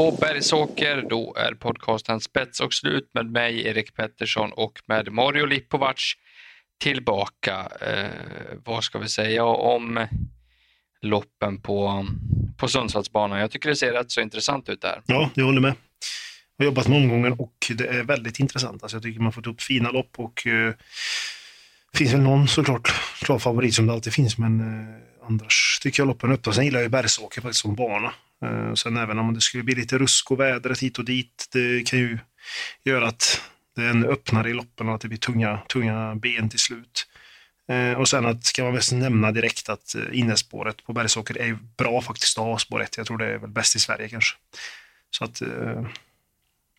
på Bergsåker. Då är podcasten Spets och slut med mig, Erik Pettersson och med Mario Lipovac tillbaka. Eh, vad ska vi säga om loppen på, på Sundsvallsbanan? Jag tycker det ser rätt så intressant ut där. Ja, jag håller med. Jag har jobbat med omgången och det är väldigt intressant. Alltså jag tycker man fått upp fina lopp och eh, det finns väl någon såklart klar favorit som det alltid finns, men eh, annars tycker jag loppen är öppna. Sen gillar jag Bergsåker faktiskt som bana. Eh, sen även om det skulle bli lite rusk och vädret hit och dit, det kan ju göra att det är en öppnare i loppen och att det blir tunga, tunga ben till slut. Eh, och sen att, kan man väl nämna direkt att eh, innespåret på Bergsåker är bra faktiskt att ha spår 1. Jag tror det är väl bäst i Sverige kanske. Så att,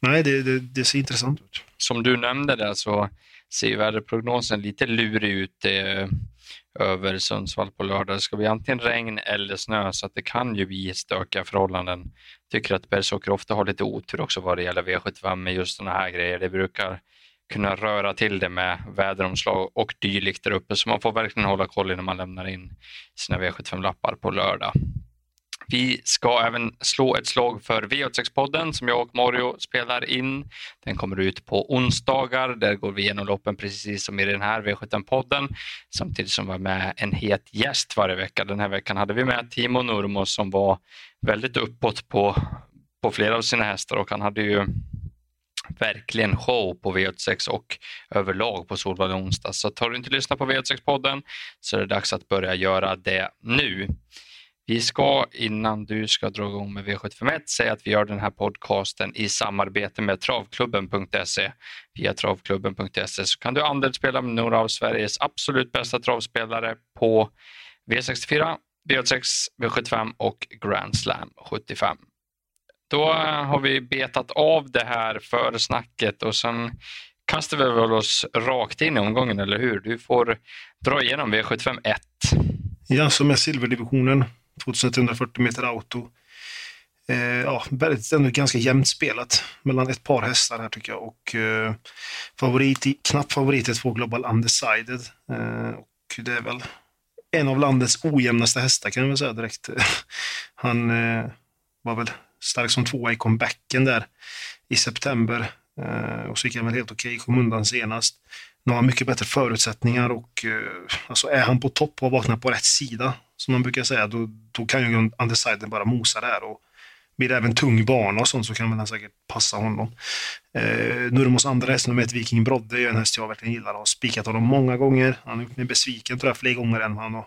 nej det, det, det ser intressant ut. Som du nämnde där så ser ju väderprognosen lite lurig ut över Sundsvall på lördag. Det ska bli antingen regn eller snö så att det kan ju bli stökiga förhållanden. Tycker att Bergsåker ofta har lite otur också vad det gäller V75 med just sådana här grejer. Det brukar kunna röra till det med väderomslag och dylikt där uppe så man får verkligen hålla koll när man lämnar in sina V75-lappar på lördag. Vi ska även slå ett slag för V86-podden som jag och Mario spelar in. Den kommer ut på onsdagar. Där går vi igenom loppen precis som i den här V75-podden. Samtidigt som vi har med en het gäst varje vecka. Den här veckan hade vi med Timo Nurmo som var väldigt uppåt på, på flera av sina hästar och han hade ju verkligen show på V86 och överlag på Solvalla onsdag. Så tar du inte lyssna på V86-podden så är det dags att börja göra det nu. Vi ska innan du ska dra igång med V751 säga att vi gör den här podcasten i samarbete med travklubben.se. Via travklubben.se så kan du andelsspela med några av Sveriges absolut bästa travspelare på V64, V86, V75 och Grand Slam 75. Då eh, har vi betat av det här försnacket och sen kastar vi väl oss rakt in i omgången, eller hur? Du får dra igenom V75 1. Ja, som är silverdivisionen. 2140 meter auto. Eh, ja, väldigt, ändå ganska jämnt spelat mellan ett par hästar här tycker jag. Och eh, favorit, knapp favorit är två Global Undecided. Eh, och det är väl en av landets ojämnaste hästar kan jag väl säga direkt. Han eh, var väl stark som tvåa i comebacken där i september. Eh, och så gick han väl helt okej, okay, kom undan senast. Nu har han mycket bättre förutsättningar och eh, alltså är han på topp och vaknar på rätt sida som man brukar säga, då, då kan ju undecided bara mosa där. Och blir det även tung bana och sånt så kan man säkert passa honom. Eh, Nurmos andra häst, nummer ett, Viking Brodde, är en häst jag verkligen gillar och har spikat honom många gånger. Han har gjort mig besviken tror jag fler gånger än han har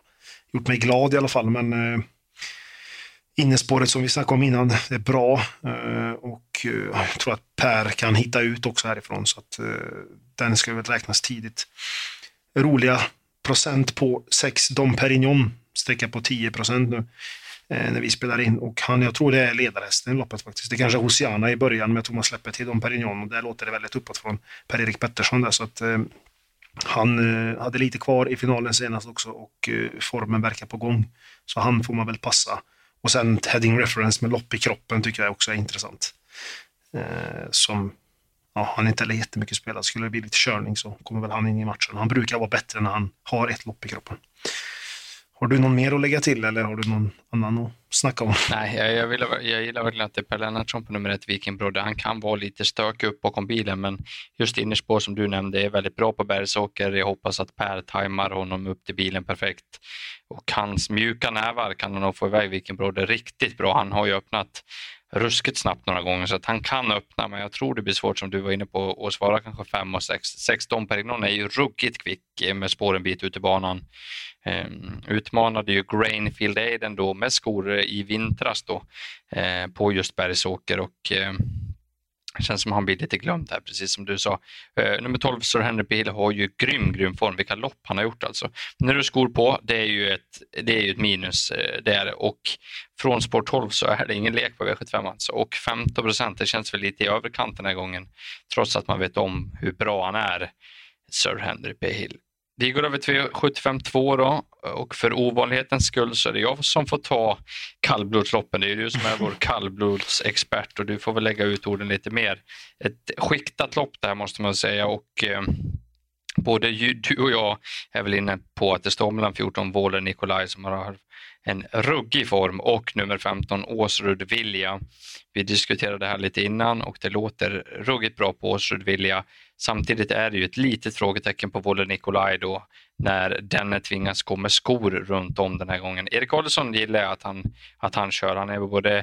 gjort mig glad i alla fall. Men eh, innespåret som vi snackade om innan är bra eh, och eh, jag tror att Per kan hitta ut också härifrån så att eh, den ska väl räknas tidigt. Roliga procent på 6 Dom Perignon sträcka på 10 procent nu eh, när vi spelar in. Och han, jag tror det är ledarhästen i loppet faktiskt. Det kanske är Hosiana i början, men jag tror man släpper till Dom Perignon och där låter det väldigt uppåt från Per-Erik Pettersson där, så att eh, han eh, hade lite kvar i finalen senast också och eh, formen verkar på gång. Så han får man väl passa. Och sen heading reference med lopp i kroppen tycker jag också är intressant. Eh, som ja, han inte heller jättemycket spelad. Skulle det bli lite körning så kommer väl han in i matchen. Han brukar vara bättre när han har ett lopp i kroppen. Har du någon mer att lägga till eller har du någon annan att snacka om? Nej, jag, jag, vill, jag gillar verkligen att det är Per Lennartsson på nummer ett, Viking Brodde. Han kan vara lite stökig upp bakom bilen, men just innerspår som du nämnde är väldigt bra på Bergsåker. Jag hoppas att Per tajmar honom upp till bilen perfekt. Och hans mjuka nävar kan han nog få iväg Viking Brodde riktigt bra. Han har ju öppnat ruskigt snabbt några gånger så att han kan öppna men jag tror det blir svårt som du var inne på att svara kanske 5 och 6. 16 Perignon är ju ruggigt kvick eh, med spåren bit ut i banan. Um, utmanade ju Grainfield Aiden då med skor eh, i vintras då eh, på just Bergsåker och eh, känns som han blir lite glömd här, precis som du sa. Uh, nummer 12, Sir Henry Bill, har ju grym, grym form. Vilka lopp han har gjort alltså. När du skor på, det är ju ett, det är ju ett minus eh, uh, där och från spår 12 så är det ingen lek på V75 alltså. Och 15 procent, det känns väl lite i överkant den här gången. Trots att man vet om hur bra han är, Sir Henry P. Vi går över till 75.2 då och för ovanlighetens skull så är det jag som får ta kallblodsloppen. Det är du som är vår kallblodsexpert och du får väl lägga ut orden lite mer. Ett skiktat lopp det här måste man säga och eh, både du och jag är väl inne på att det står mellan 14 Våler Nikolaj som har en ruggig form och nummer 15 Åsrud Vilja. Vi diskuterade det här lite innan och det låter ruggigt bra på Åsrud Vilja. Samtidigt är det ju ett litet frågetecken på Wolle Nikolaj då när denne tvingas gå med skor runt om den här gången. Erik Adelsson gillar jag att han, att han kör. Han är både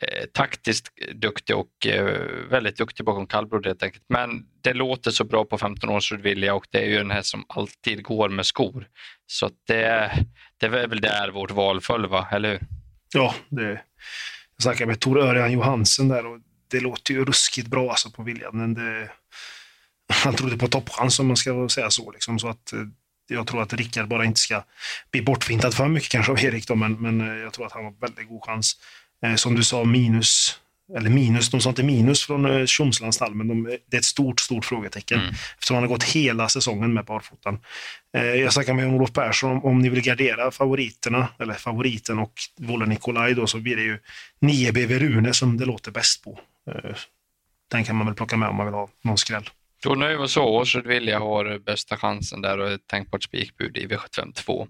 eh, taktiskt duktig och eh, väldigt duktig bakom kallblod helt enkelt. Men det låter så bra på 15 års vilja och det är ju den här som alltid går med skor. Så det, det är väl där vårt val föll, va? eller hur? Ja, det, jag snackade med Tor Örjan Johansen där och det låter ju ruskigt bra alltså på viljan. Men det, han trodde på toppchans om man ska säga så. Liksom, så att, eh, jag tror att Rickard bara inte ska bli bortfintad för mycket kanske av Erik, då, men, men eh, jag tror att han har väldigt god chans. Eh, som du sa, minus eller minus, de sa inte minus från Tjomslands stall, men de, det är ett stort, stort frågetecken. Mm. Eftersom han har gått hela säsongen med barfotan. Eh, jag snackade med Olof Persson om, om ni vill gardera favoriterna, eller favoriten och Volle Nikolaj då, så blir det ju 9 BV Rune som det låter bäst på. Eh, den kan man väl plocka med om man vill ha någon skräll. Vi oss så. Årsrud Vilja har bästa chansen där och ett tänkbart spikbud i V752.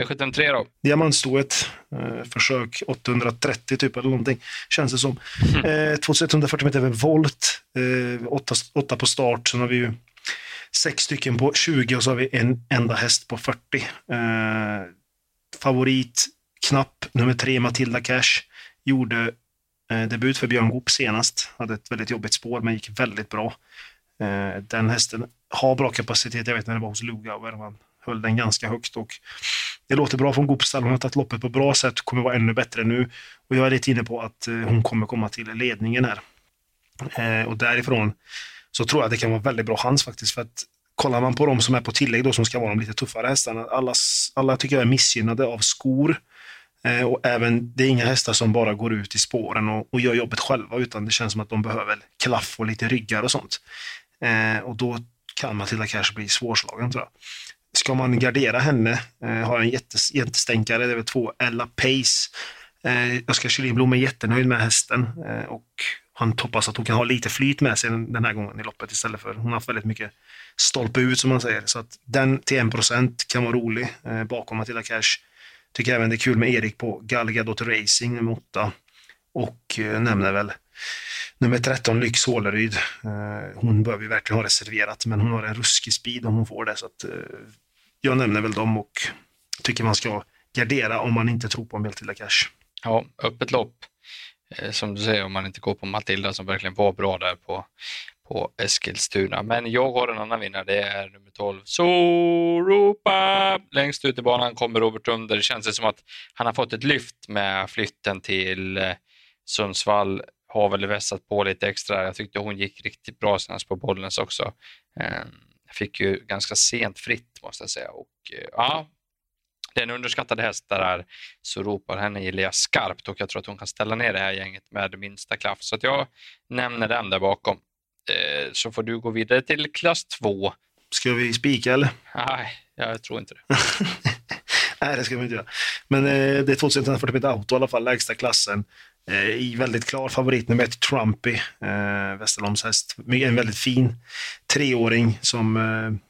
V753 då? Diamantstoet. Eh, försök 830 typ eller någonting, känns det som. Mm. Eh, 2140 meter över volt. Eh, åtta, åtta på start. Sen har vi ju sex stycken på 20 och så har vi en enda häst på 40. Eh, favorit, knapp, nummer tre, Matilda Cash. Gjorde eh, debut för Björn Goop senast. Hade ett väldigt jobbigt spår men gick väldigt bra. Eh, den hästen har bra kapacitet. Jag vet när det var hos Lugauer. Man höll den ganska högt och det låter bra från Goopstall. Hon har tagit loppet på bra sätt, kommer vara ännu bättre nu. Och jag är lite inne på att eh, hon kommer komma till ledningen här. Eh, och därifrån så tror jag att det kan vara väldigt bra chans faktiskt. För att kollar man på de som är på tillägg då, som ska vara de lite tuffare hästarna, alla, alla tycker jag är missgynnade av skor. och även, det är inga hästar som bara går ut i spåren och, och gör jobbet själva, utan det känns som att de behöver klaff och lite ryggar och sånt. Eh, och då kan Matilda Cash bli svårslagen tror jag. Ska man gardera henne, eh, har jag en jättes, jättestänkare, det är väl två Ella Pace. Eh, Oskar Kyllinblom är jättenöjd med hästen eh, och han hoppas att hon kan ha lite flyt med sig den här gången i loppet istället för hon har haft väldigt mycket stolpe ut som man säger. Så att den till 1% kan vara rolig eh, bakom Matilda Cash. Tycker även det är kul med Erik på Galgadot Racing nummer 8 och eh, nämner väl Nummer 13, Lyx Håleryd. Eh, hon bör vi verkligen ha reserverat, men hon har en ruskig speed om hon får det. Så att, eh, jag nämner väl dem och tycker man ska gardera om man inte tror på Matilda Cash. Ja, öppet lopp. Eh, som du säger, om man inte går på Matilda som verkligen var bra där på, på Eskilstuna. Men jag har en annan vinnare, det är nummer 12, Soropa. Längst ut i banan kommer Robert Under. Det känns som att han har fått ett lyft med flytten till Sundsvall har väl vässat på lite extra. Jag tyckte hon gick riktigt bra senast på Bollnäs också. Ehm, fick ju ganska sent fritt måste jag säga. Och, eh, ja, det är en underskattad häst där är så ropar henne gillar jag skarpt och jag tror att hon kan ställa ner det här gänget med minsta klaff. Så att jag nämner den där bakom. Eh, så får du gå vidare till klass 2. Ska vi spika eller? Nej, jag tror inte det. Nej, det ska vi inte göra. Men eh, det är 2140 meter auto i alla fall, lägsta klassen. Eh, i väldigt klar favorit nummer ett, Trumpy, eh, Västerholms häst. En väldigt fin treåring som eh,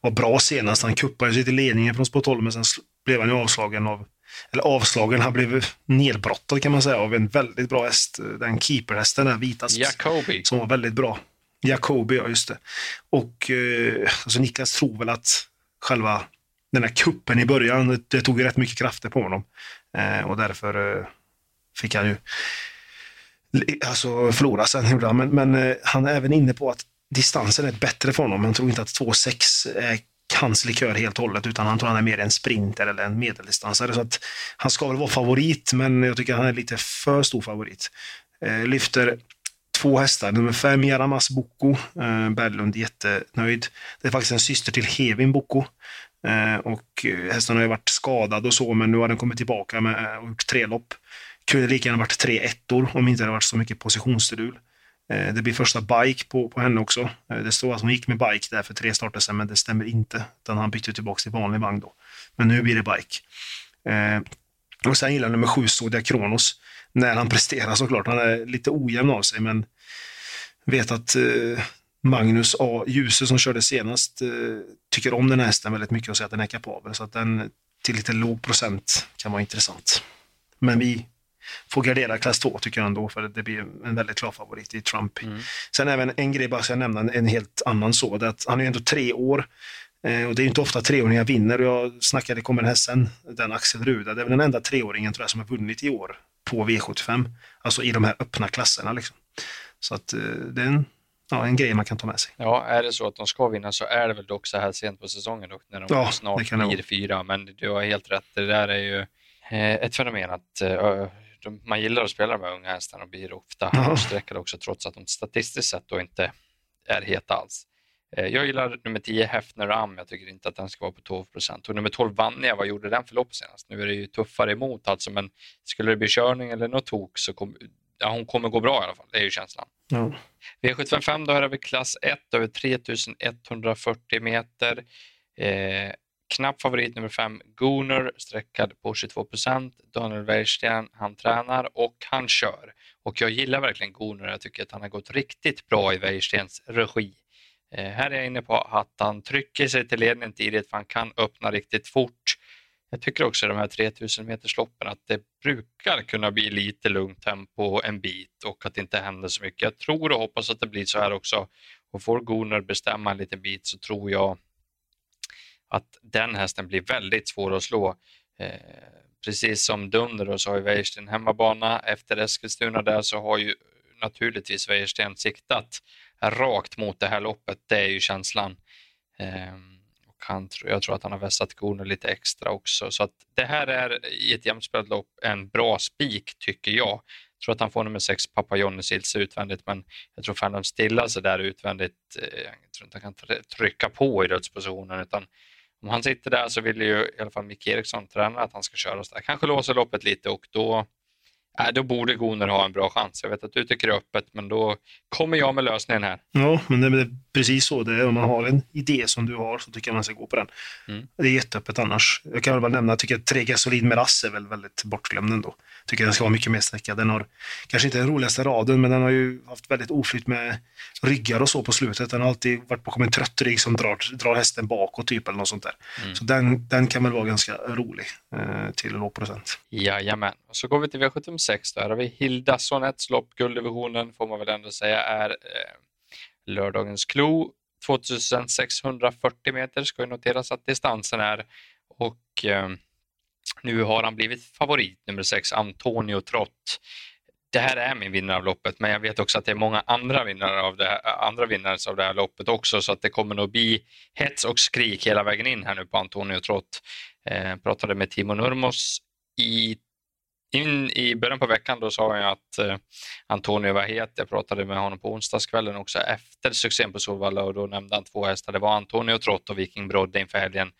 var bra senast. Han kuppade sig till ledningen från spår 12, men sen blev han ju avslagen av eller avslagen, han blev nedbrottad kan man säga av en väldigt bra häst. Den keeperhästen, den vita. Jacobi. Som var väldigt bra. Jacobi, ja just det. Och eh, alltså Niklas tror väl att själva den här kuppen i början, det, det tog rätt mycket krafter på honom. Eh, och därför eh, fick han ju alltså förlora sen, men, men eh, han är även inne på att distansen är bättre för honom. Han tror inte att 2,6 är hans eh, likör helt och hållet, utan han tror han är mer en sprinter eller en medeldistansare. Så att han ska väl vara favorit, men jag tycker han är lite för stor favorit. Eh, lyfter två hästar. Nummer fem, Jaramas Boko. Eh, Berglund jättenöjd. Det är faktiskt en syster till Hevin Boko. Eh, och eh, hästen har ju varit skadad och så, men nu har den kommit tillbaka med, och gjort tre lopp kunde lika gärna varit tre ettor om inte det varit så mycket positionsstrul. Eh, det blir första bike på, på henne också. Eh, det står att hon gick med bike där för tre starter sedan, men det stämmer inte. Utan han bytte tillbaka till vanlig vagn då. Men nu blir det bike. Eh, och sen gillar jag nummer sju, Zodia Kronos. När han presterar såklart. Han är lite ojämn av sig, men vet att eh, Magnus A. Djuse som körde senast eh, tycker om den här hästen väldigt mycket och säger att den är kapabel. Så att den till lite låg procent kan vara intressant. Men vi får gardera klass 2 tycker jag ändå, för det blir en väldigt klar favorit i Trump. Mm. Sen även en grej, bara ska jag nämna, en helt annan så, det att han är ändå tre år. Eh, och det är inte ofta treåringar vinner. Och jag snackade, det kommer en häst sen, den Axel Ruda. Det är väl den enda treåringen tror jag som har vunnit i år på V75. Alltså i de här öppna klasserna. Liksom. Så att eh, det är en, ja, en grej man kan ta med sig. Ja, är det så att de ska vinna så är det väl dock så här sent på säsongen då, när de ja, snart blir fyra. Men du har helt rätt, det där är ju eh, ett fenomen att man gillar att spela med unga hästar och blir ofta avsträckade också trots att de statistiskt sett då inte är heta alls. Eh, jag gillar nummer 10 Hefner Am. Jag tycker inte att den ska vara på 12 procent. Och nummer 12 Vanja, vad gjorde den för lopp senast? Nu är det ju tuffare emot alltså, men skulle det bli körning eller något tok så kommer ja, hon kommer gå bra i alla fall. Det är ju känslan. Ja. V755 då har vi klass 1 över 3140 meter. Eh, knapp favorit nummer 5 Gunnar sträckad på 22. Daniel Weirsten, han tränar och han kör. Och jag gillar verkligen Gunnar. Jag tycker att han har gått riktigt bra i Weirstens regi. Eh, här är jag inne på att han trycker sig till ledningen tidigt för han kan öppna riktigt fort. Jag tycker också i de här 3000 metersloppen att det brukar kunna bli lite lugnt tempo en bit och att det inte händer så mycket. Jag tror och hoppas att det blir så här också. Och får Gunnar bestämma en liten bit så tror jag att den hästen blir väldigt svår att slå. Eh, precis som Dunder så har ju Wäjersten hemmabana. Efter Eskilstuna där så har ju naturligtvis Wäjersten siktat rakt mot det här loppet. Det är ju känslan. Eh, och han, jag tror att han har vässat kornen lite extra också. Så att det här är i ett jämspelat lopp en bra spik tycker jag. Jag tror att han får nummer sex Papa Johnny Silse utvändigt men jag tror fan de stillar sig där utvändigt. Eh, jag tror inte han kan trycka på i dödspositionen utan om han sitter där så vill ju i alla fall Micke Eriksson, tränaren, att han ska köra så där. Kanske låser loppet lite och då äh, då borde Goner ha en bra chans. Jag vet att du tycker det är öppet, men då kommer jag med lösningen här. Ja, men det är precis så det är. Om man har en idé som du har så tycker jag man ska gå på den. Mm. Det är jätteöppet annars. Jag kan väl bara nämna, jag tycker att tre Gasolin Meras är väl väldigt bortglömd ändå. Jag tycker den ska vara mycket mer sträckad. Den har kanske inte den roligaste raden, men den har ju haft väldigt oflyt med ryggar och så på slutet. Den har alltid varit bakom en trött rygg som drar, drar hästen bakåt typ eller något sånt där. Mm. Så den, den kan väl vara ganska rolig eh, till låg procent. Jajamän. Och så går vi till sex. Där har vi Hilda Sonets lopp. Gulddivisionen får man väl ändå säga är eh, lördagens klo. 2640 meter ska ju noteras att distansen är och eh, nu har han blivit favorit nummer 6, Antonio Trott. Det här är min vinnare av loppet, men jag vet också att det är många andra vinnare av det, andra vinnare av det här loppet också, så att det kommer nog bli hets och skrik hela vägen in här nu på Antonio Trott. Eh, pratade med Timo Nurmos i in i början på veckan då sa jag att eh, Antonio var het. Jag pratade med honom på onsdagskvällen också efter succén på Solvalla och då nämnde han två hästar. Det var Antonio Trott och Viking Brodde inför helgen.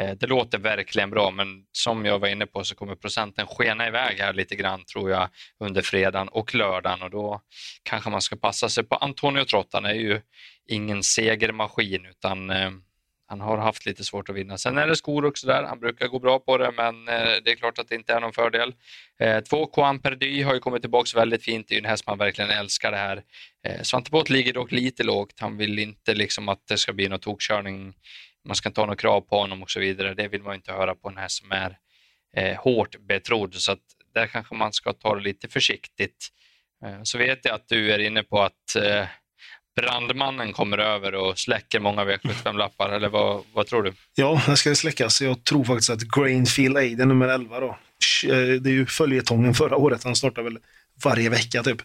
Eh, det låter verkligen bra, men som jag var inne på så kommer procenten skena iväg här lite grann tror jag under fredagen och lördagen och då kanske man ska passa sig på Antonio Trott. Han är ju ingen segermaskin utan eh, han har haft lite svårt att vinna. Sen är det skor också där. Han brukar gå bra på det, men eh, det är klart att det inte är någon fördel. Eh, två Juan Perdy har ju kommit tillbaka väldigt fint. Det är ju en häst man verkligen älskar det här. Eh, Svante Båth ligger dock lite lågt. Han vill inte liksom att det ska bli någon tokkörning. Man ska inte ha några krav på honom och så vidare. Det vill man inte höra på en häst som är eh, hårt betrodd. Så att där kanske man ska ta det lite försiktigt. Eh, så vet jag att du är inne på att eh, brandmannen kommer över och släcker många V75-lappar, eller vad, vad tror du? Ja, den ska släckas. Jag tror faktiskt att Grainfield Aiden, nummer 11 då, eh, det är ju följetongen förra året, han startar väl varje vecka typ.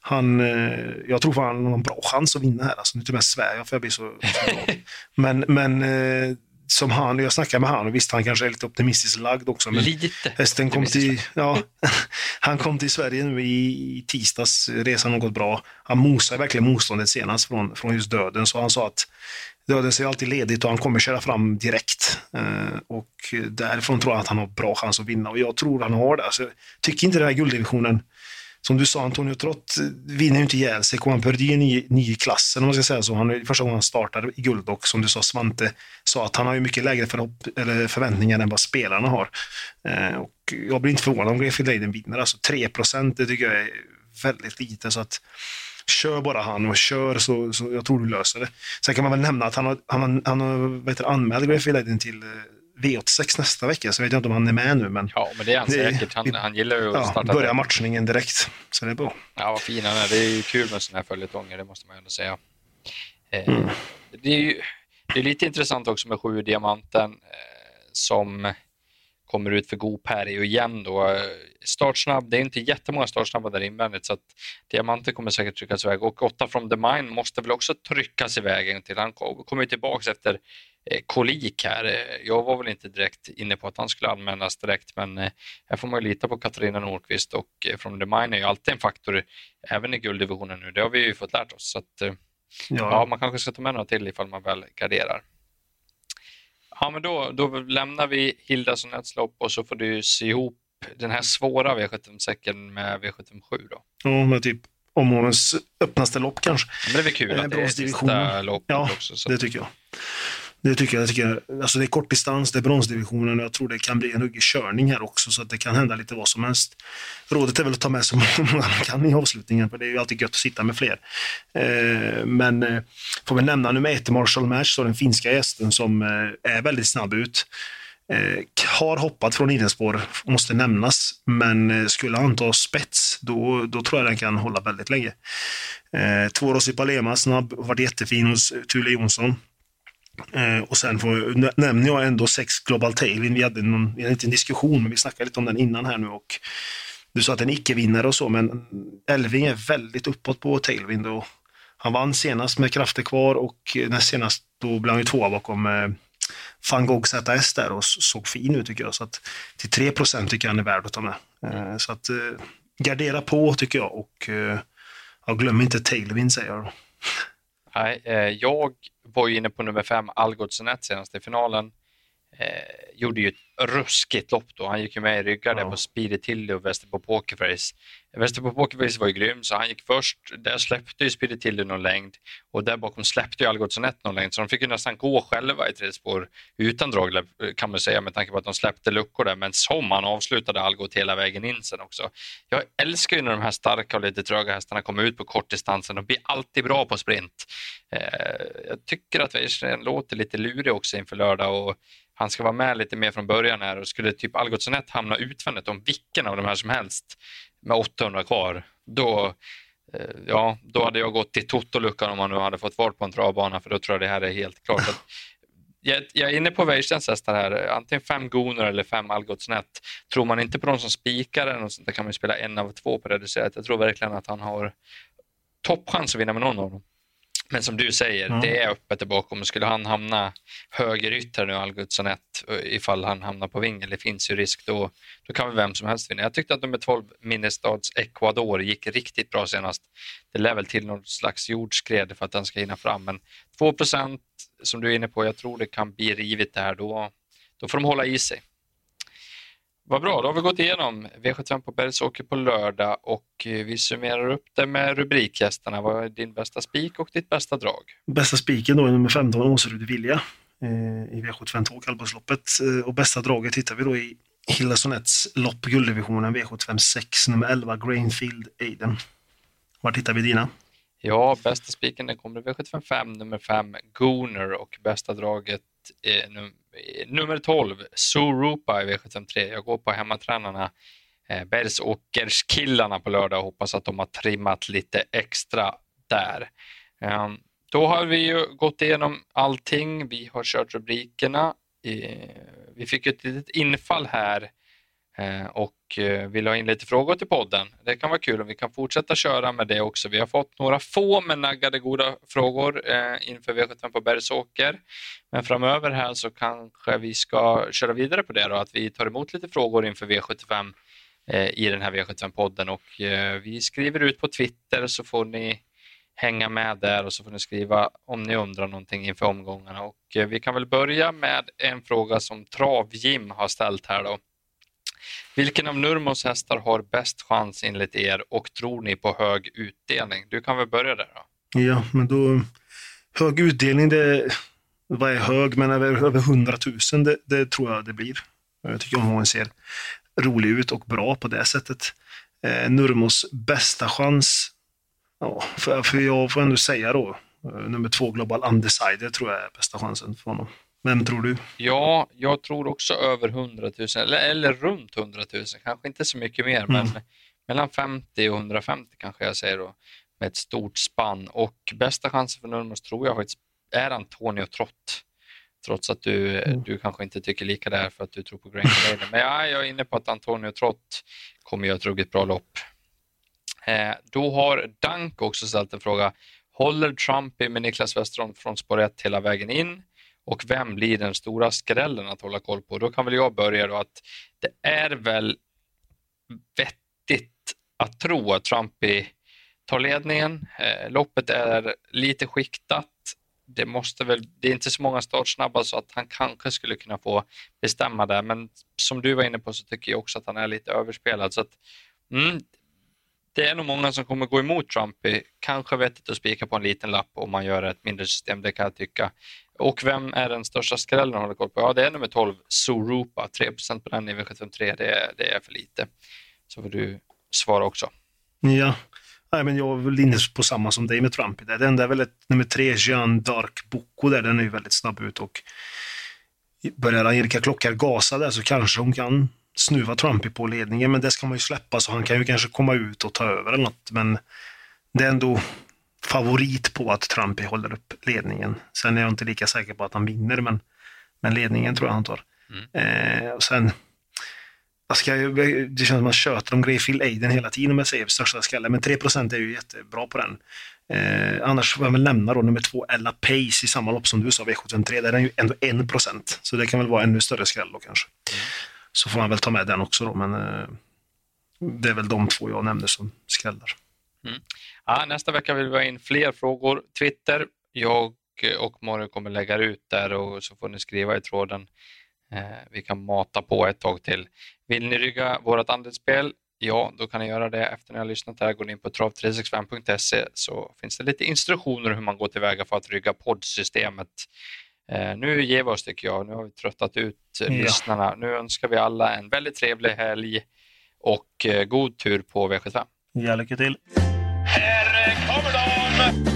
Han, eh, jag tror fan han har en bra chans att vinna här. Alltså, nu till och med svär jag för jag blir så, så Men, men eh, som han, jag snackade med han och visst han kanske är lite optimistiskt lagd också. Men lite hästen kom till, ja, han kom till Sverige nu i tisdags, resan har gått bra. Han mosade verkligen motståndet senast från, från just döden, så han sa att döden ser alltid ledigt och han kommer köra fram direkt. Eh, och därifrån tror jag att han har bra chans att vinna och jag tror han har det. Alltså, jag tycker inte den här gulddivisionen som du sa, Antonio Trott eh, vinner ju inte ihjäl sig. Coman Purdy är ny, ny i klassen om man ska säga så. Han är första gången han startar i guld och som du sa, Svante sa att han har ju mycket lägre förhopp, eller förväntningar än vad spelarna har. Eh, och jag blir inte förvånad om Greffield Leiden vinner. Alltså 3 procent, det tycker jag är väldigt lite. Så att Kör bara han och kör så, så jag tror du löser det. Sen kan man väl nämna att han har, han han har vet du, anmält Griffin till eh, V86 nästa vecka, så jag vet inte om han är med nu. Men ja, men det är han det, säkert. Han, han gillar ju att ja, starta. Börja matchningen direkt, så det är bra. Ja, vad fin han är. Det är ju kul med sådana här följetonger, det måste man ju ändå säga. Eh, mm. Det är ju det är lite intressant också med sju diamanten eh, som kommer ut för god Perry igen då. Startsnabb, det är inte jättemånga startsnabba där invändigt så att diamanten kommer säkert tryckas iväg och 8 from the mine måste väl också tryckas iväg en till. Han kommer tillbaka efter eh, kolik här. Eh, jag var väl inte direkt inne på att han skulle användas direkt men eh, här får man ju lita på Katarina Nordqvist och eh, from the mine är ju alltid en faktor även i gulddivisionen nu. Det har vi ju fått lärt oss. Så att, eh, ja. ja. man kanske ska ta med några till ifall man väl garderar. Ja, men då, då lämnar vi Hildas och lopp och så får du se ihop den här svåra V75-säcken med V77 då. Ja, med typ omgångens öppnaste lopp kanske. Men det är väl kul att det är sista loppet ja, också. Så. det tycker jag. Det tycker jag. jag tycker, alltså det är kortdistans, det är bronsdivisionen och jag tror det kan bli en ruggig körning här också så att det kan hända lite vad som helst. Rådet är väl att ta med så många man kan i avslutningen för det är ju alltid gött att sitta med fler. Eh, men eh, får vi nämna nummer ett, Marshall Match, den finska gästen som eh, är väldigt snabb ut. Eh, har hoppat från innerspår, måste nämnas, men eh, skulle han ta spets, då, då tror jag den kan hålla väldigt länge. Eh, två Rossi Palema, snabb, varit jättefin hos Thule Jonsson. Eh, och sen får, nämner jag ändå sex Global Tailwind. Vi hade någon, en liten diskussion, men vi snackade lite om den innan här nu. Och du sa att en icke-vinnare och så, men Elving är väldigt uppåt på Tailwind. Och han vann senast med krafter kvar och eh, näst senast då blev han ju tvåa bakom eh, van Gogh ZS där och såg fin ut tycker jag. Så att till 3% tycker jag han är värd att ta med. Eh, så att eh, gardera på tycker jag och eh, ja, glöm inte Tailwind säger jag. Nej, eh, jag var ju inne på nummer fem, Algotssonet senast i finalen. Eh, gjorde ju ett ruskigt lopp då. Han gick ju med i ryggar ja. där på Speedy Tilly och Västerbo Pokerface. Västerbo Pokerface var ju grym, så han gick först. Där släppte ju Speedy Tilly någon längd och där bakom släppte ju Algotssonet någon längd, så de fick ju nästan gå själva i tre spår utan drag kan man säga med tanke på att de släppte luckor där. Men som han avslutade Algot hela vägen in sen också. Jag älskar ju när de här starka och lite tröga hästarna kommer ut på kortdistansen. De blir alltid bra på sprint. Eh, jag tycker att Weirsten låter lite lurig också inför lördag och han ska vara med lite mer från början här och skulle typ Algotssonet hamna utvändigt om vilken av de här som helst med 800 kvar, då, eh, ja, då hade jag gått till Totoluckan om man nu hade fått vart på en travbana för då tror jag det här är helt klart. Att, jag, jag är inne på Weirstens hästar här, antingen fem Gonor eller fem Algotsnet. Tror man inte på de som spikar eller något sånt, där kan man spela en av två på reducerat. Jag tror verkligen att han har toppchans att vinna med någon av dem. Men som du säger, mm. det är öppet där bakom. Skulle han hamna högerytter nu, Algutsson 1, ifall han hamnar på vingen, det finns ju risk, då, då kan väl vem som helst vinna. Jag tyckte att nummer 12, Minnestads Ecuador, gick riktigt bra senast. Det lär väl till någon slags jordskred för att den ska hinna fram, men 2% som du är inne på, jag tror det kan bli rivigt det här. Då, då får de hålla i sig. Vad bra, då har vi gått igenom V75 på Bergsåker på lördag och eh, vi summerar upp det med rubrikgästerna. Vad är din bästa spik och ditt bästa drag? Bästa spiken då är nummer 15, Åserud Vilja eh, i V75 2, kallblodsloppet. Eh, och bästa draget hittar vi då i Hilda Sonets lopp, gulddivisionen V75 6, nummer 11, Grainfield Aiden. Var hittar vi dina? Ja, bästa spiken den kommer i V75 nummer 5, Gooner och bästa draget Eh, num eh, nummer 12, Surupa i V753. Jag går på hemmatränarna eh, Bergsåkerskillarna på lördag och hoppas att de har trimmat lite extra där. Eh, då har vi ju gått igenom allting. Vi har kört rubrikerna. Eh, vi fick ett litet infall här Eh, Eh, och eh, vill ha in lite frågor till podden. Det kan vara kul om vi kan fortsätta köra med det också. Vi har fått några få men naggade goda frågor eh, inför V75 på Bergsåker. Men framöver här så kanske vi ska köra vidare på det då, att vi tar emot lite frågor inför V75 i den här V75-podden och vi skriver ut på Twitter så får ni hänga med där och så får ni skriva om ni undrar någonting inför omgångarna. Och vi kan väl börja med en fråga som TravJim har ställt här då. Vilken av Nurmos hästar har bäst chans enligt er och tror ni på hög utdelning? Du kan väl börja där då? Ja, men då hög utdelning, det, vad är hög, men över, över 100 000 det, det, tror jag det blir. Jag tycker om hon ser rolig ut och bra på det sättet. Eh, Nurmos bästa chans Ja, för, för jag får ändå säga då, eh, nummer två Global Undecided tror jag är bästa chansen för honom. Vem tror du? Ja, jag tror också över 100 000, eller, eller runt 100 000, kanske inte så mycket mer, Mm. men mellan 50 och 150 kanske jag säger då, med ett stort spann. Och bästa chansen för Nurmos tror jag faktiskt är Antonio Trott. Trots att du, Mm. du kanske inte tycker lika där för att du tror på Green Canadian. Men ja, jag är inne på att Antonio Trott kommer göra ett ruggigt bra lopp. Eh, då har Dank också ställt en fråga. Håller Trumpy med Niklas Westerholm från spår 1 hela vägen in? Och vem blir den stora skrällen att hålla koll på? Då kan väl jag börja då att det är väl vettigt att tro att Trumpy tar ledningen. Eh, loppet är lite skiktat. Det, måste väl, det är inte så många startsnabba så att han kanske skulle kunna få bestämma där. Men som du var inne på så tycker jag också att han är lite överspelad. Så att, mm, det är nog många som kommer gå emot Trumpy. Eh, kanske vettigt att spika på en liten lapp om man gör ett mindre system, det kan jag tycka. Och vem är den största skrällen att hålla koll på? Ja, det är nummer 12, Zorupa. 3 på den i V753, det är, det är för lite. Så får du svara också. Ja, Nej, men jag är väl inne på samma som dig med Trump. där. Det enda är väl ett, nummer tre, Jean Dark Boko där, den är ju väldigt snabb ut och börjar Angelica Klockar gasa där så kanske hon kan snuva Trumpy på ledningen, men det ska man ju släppa så han kan ju kanske komma ut och ta över eller något. Men det är ändå favorit på att Trumpy håller upp ledningen. Sen är jag inte lika säker på att han vinner, men, men ledningen tror jag han tar. Eh, och sen jag ska, det känns som att man tjötar om Greyfield Aiden hela tiden om jag säger största skallen, men 3% är ju jättebra på den. Eh, annars får jag väl nämna då nummer två, Ella Pace i samma lopp som du sa, V753, där är den ju ändå 1 så det kan väl vara ännu större skräll då kanske. Så får man väl ta med den också då, men eh, det är väl de två jag nämnde som skrällar. Ja, nästa vecka vill vi ha in fler frågor. Twitter, jag och Mario kommer lägga ut där och så får ni skriva i tråden. Eh, vi kan mata på ett tag till. Vill ni rygga vårt andelsspel? Ja, då kan ni göra det efter ni har lyssnat här. Går ni in på trav365.se så finns det lite instruktioner hur man går tillväga för att rygga poddsystemet. Eh, nu ger vi oss tycker jag. Nu har vi tröttat ut eh, Ja. lyssnarna. Nu önskar vi alla en väldigt trevlig helg och god tur på V75. Ja, lycka till! Här kommer de!